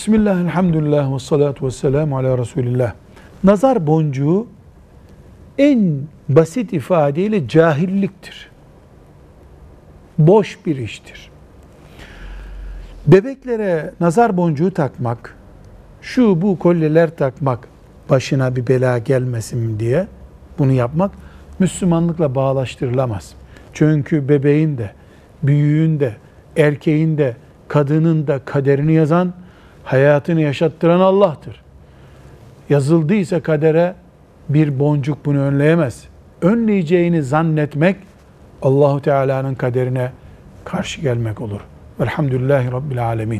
Bismillah, elhamdülillah ve salatu ve selamu ala Resulillah. Nazar boncuğu en basit ifadeyle cahilliktir. Boş bir iştir. Bebeklere nazar boncuğu takmak, şu bu kolyeler takmak, başına bir bela gelmesin diye bunu yapmak Müslümanlıkla bağlaştırılamaz. Çünkü bebeğin de, büyüğün de, erkeğin de, kadının da kaderini yazan, hayatını yaşattıran Allah'tır. Yazıldıysa kadere bir boncuk bunu önleyemez. Önleyeceğini zannetmek Allahu Teala'nın kaderine karşı gelmek olur. Velhamdülillahi Rabbil Alemin.